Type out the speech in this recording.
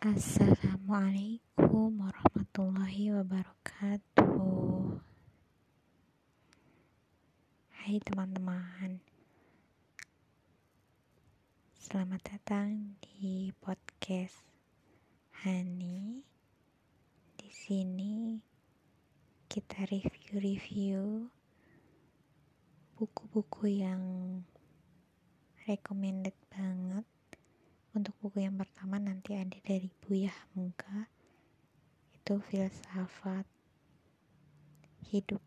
Assalamualaikum warahmatullahi wabarakatuh. Hai teman-teman, selamat datang di podcast Hani. Di sini kita review-review buku-buku yang recommended banget buku yang pertama nanti ada dari Buya Hamka itu filsafat hidup